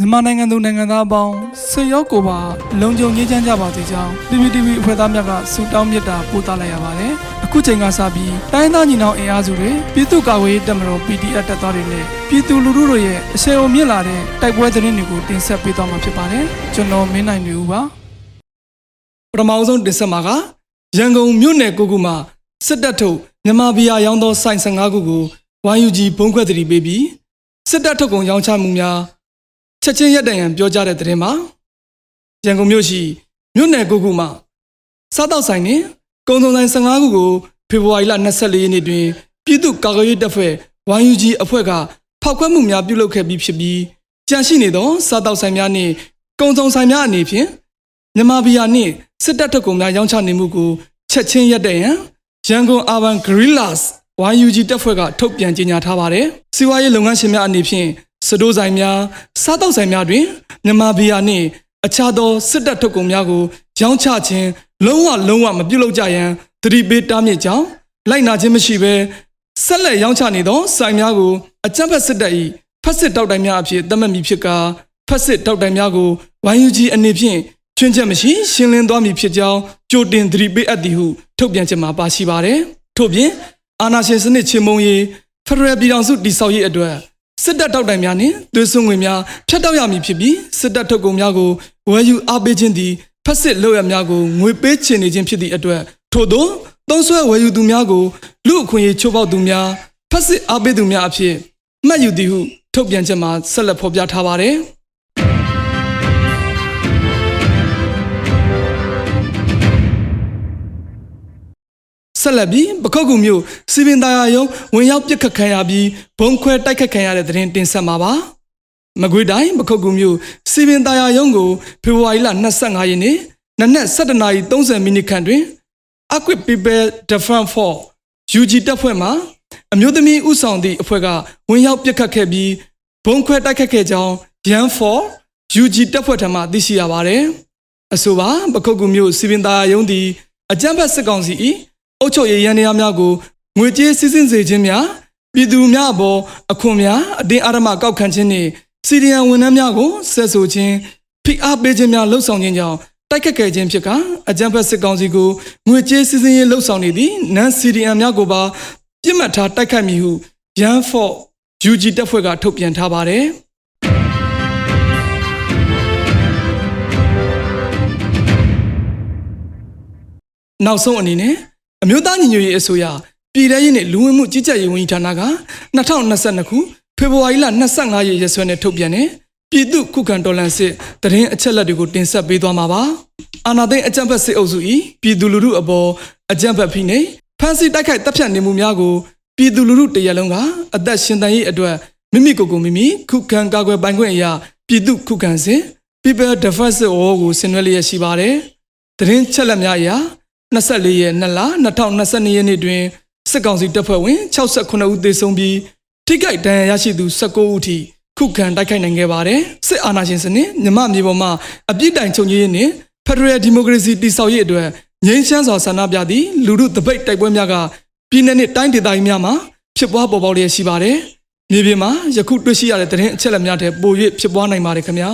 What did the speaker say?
မြန်မာနိုင်ငံသူနိုင်ငံသားအပေါင်းဆွေရောက်ကိုပါလုံခြုံရေးချမ်းကြပါစေကြောင်း PPTV အဖွဲ့သားများကဆုတောင်းမေတ္တာပို့သလိုက်ရပါတယ်။အခုချိန်ကစပြီးတိုင်းသားညီနောင်အင်အားစုတွေပြည်သူ့ကာကွယ်ရေးတပ်မတော် PDF တပ်သားတွေနဲ့ပြည်သူလူထုတို့ရဲ့အဆင်အုံမြင့်လာတဲ့တိုက်ပွဲသတင်းတွေကိုတင်ဆက်ပေးသွားမှာဖြစ်ပါတယ်။ကျွန်တော်မင်းနိုင်နေဦးပါ။ပထမဆုံးတင်ဆက်မှာကရန်ကုန်မြို့နယ်ကိုကူမှာစစ်တပ်ထုတ်မြန်မာပြည်ရောင်းသောစိုင်15ခုကို YUG ဘုံခွဲတရီပေးပြီးစစ်တပ်ထုတ်ကုန်ရောင်းချမှုများ ချက်ချင်းရက်တံရန်ပြောကြားတဲ့သတင်းမှာရန်ကုန်မြို့ရှိမြို့နယ်ကိုခုမှစားတောက်ဆိုင်နဲ့ကုံစုံဆိုင်15ခုကိုဖေဖော်ဝါရီလ24ရက်နေ့တွင်ပြည်သူ့ကာကွယ်ရေးတပ်ဖွဲ့ YUG အဖွဲ့ကဖောက်ခွဲမှုများပြုလုပ်ခဲ့ပြီးဖြစ်ပြီးကြန့်ရှိနေသောစားတောက်ဆိုင်များနှင့်ကုံစုံဆိုင်များအနေဖြင့်မြန်မာပြည်နှင့်စစ်တပ်ထုတ်ကုန်များရောင်းချနေမှုကိုချက်ချင်းရက်တံရန်ရန်ကုန် Urban Guerrillas YUG တပ်ဖွဲ့ကထုတ်ပြန်ကြေညာထားပါတယ်။စီးပွားရေးလုပ်ငန်းရှင်များအနေဖြင့် စတိုးဆိုင်များစားတောက်ဆိုင်များတွင်မြန်မာဘီယာနှင့်အခြားသောစစ်တပ်ထုတ်ကုန်များကိုရောင်းချခြင်းလုံးဝလုံးဝမပြုလုပ်ကြရန်သတိပေးတားမြစ်ကြောင်းလိုက်နာခြင်းမရှိဘဲဆက်လက်ရောင်းချနေသောဆိုင်များကိုအကြမ်းဖက်စစ်တပ်၏ဖက်စစ်တောက်တိုင်များအဖြစ်သတ်မှတ်မည်ဖြစ်ကာဖက်စစ်တောက်တိုင်များကို YUG အနေဖြင့်ချွင်းချက်မရှိရှင်းလင်းသွားမည်ဖြစ်ကြောင်းကြိုတင်သတိပေးအပ်သည်ဟုထုတ်ပြန်ချက်မှာပါရှိပါတယ်ထို့ပြင်အာနာရှင်စနစ်ချင်းမုံရေးဖရယ်ပြည်တော်စုတိဆောက်ရေးအတွက် စစ်တပ်တောက်တိုင်များနှင့်သွေးစွန်ငွေများဖျက်တောက်ရမည်ဖြစ်ပြီးစစ်တပ်ထုတ်ကုန်များကိုဝယ်ယူအားပေးခြင်းသည်ဖက်စစ်လုပ်ရများကိုငွေပေးချေနေခြင်းဖြစ်သည့်အတွက်ထို့သောသုံးဆွဲဝယ်ယူသူများကိုလူအခွင့်အရေးချိုးဖောက်သူများဖက်စစ်အားပေးသူများအဖြစ်မှတ်ယူသည်ဟုထုတ်ပြန်ချက်မှာဆက်လက်ဖော်ပြထားပါတယ်။ ဆက်လက်ပြီးပခုတ်ကူမျိုးစီပင်သားယာယုံဝင်ရောက်ပစ်ခတ်ခံရပြီးဘုံခွဲတိုက်ခတ်ခံရတဲ့သတင်းတင်ဆက်မှာပါမကွေးတိုင်းပခုတ်ကူမျိုးစီပင်သားယာယုံကိုဖေဖော်ဝါရီလ25ရက်နေ့နနက်7:30မိနစ်ခန့်တွင် Equip People Defense Force UG တပ်ဖွဲ့မှအမျိုးသမီးဥဆောင်သည့်အဖွဲ့ကဝင်ရောက်ပစ်ခတ်ခဲ့ပြီးဘုံခွဲတိုက်ခတ်ခဲ့ကြောင်း Yan for UG တပ်ဖွဲ့ထံမှသိရှိရပါတယ်အဆိုပါပခုတ်ကူမျိုးစီပင်သားယာယုံသည်အကြမ်းဖက်စစ်ကောင်စီ၏ အုပ်ချုပ်ရေးရန်ရာများကိုငွေကြေးစစ်စင်စေခြင်းများပြည်သူများအပေါ်အခွန်များအတင်းအဓမ္မကောက်ခံခြင်းနှင့်စီရီယံဝန်ထမ်းများကိုဆက်ဆိုခြင်းဖိအားပေးခြင်းများလှုံ့ဆော်ခြင်းကြောင့်တိုက်ခတ်ခဲ့ခြင်းဖြစ်ကအကြမ်းဖက်စစ်ကောင်စီကိုငွေကြေးစစ်စင်ရေးလှုံ့ဆော်နေသည့်နန်စီရီယံများကိုပါပြစ်မှတ်ထားတိုက်ခိုက်မည်ဟုရန်ဖော့ UG တပ်ဖွဲ့ကထုတ်ပြန်ထားပါတယ်။နောက်ဆုံးအနေနဲ့ အမျိုးသားညီညွတ်ရေးအစိုးရပြည်ထရေးနဲ့လူဝင်မှုကြီးကြပ်ရေးဝန်ကြီးဌာနက2022ခုဖေဖော်ဝါရီလ25ရက်ရက်စွဲနဲ့ထုတ်ပြန်တဲ့ပြည်သူ့ခုခံတော်လှန်စစ်တရင်အချက်လက်တွေကိုတင်ဆက်ပေးသွားမှာပါ။အာဏာသိမ်းအကြမ်းဖက်စစ်အုပ်စု၏ပြည်သူလူထုအပေါ်အကြမ်းဖက်ဖိနှိပ်ဖမ်းဆီးတိုက်ခိုက်တပ်ဖြတ်နေမှုများကိုပြည်သူလူထုတရက်လုံးကအသက်ရှင်တန်ရေးအတွက်မိမိကိုယ်ကိုမိမိခုခံကာကွယ်ပိုင်ခွင့်အရာပြည်သူ့ခုခံစစ် People Defense War ကိုဆင်နွှဲလျက်ရှိပါတယ်။တရင်ချက်လက်များအရာ 24ရက်2လ2022ရက်နေ့တွင်စစ်ကောင်စီတပ်ဖွဲ့ဝင်68ဦးသေဆုံးပြီးထိခိုက်ဒဏ်ရာရရှိသူ19ဦးထိခုခံတိုက်ခိုက်နိုင်ခဲ့ပါတယ်စစ်အာဏာရှင်စနစ်မြမမြေပေါ်မှာအပြစ်တိုင်ချုပ်ငြိမ်းရေးနှင့်ဖက်ဒရယ်ဒီမိုကရေစီတည်ဆောက်ရေးအတွက်ငြိမ်းချမ်းစွာဆန္ဒပြသည့်လူထုတပိတ်တိုက်ပွဲများကပြည်내နှင့်တိုင်းဒေသကြီးများမှာဖြစ်ပွားပေါ်ပေါက်လျက်ရှိပါတယ်မြေပြင်မှာယခုတွေ့ရှိရတဲ့သတင်းအချက်အလက်များတဲ့ပို၍ဖြစ်ပွားနိုင်ပါတယ်ခင်ဗျာ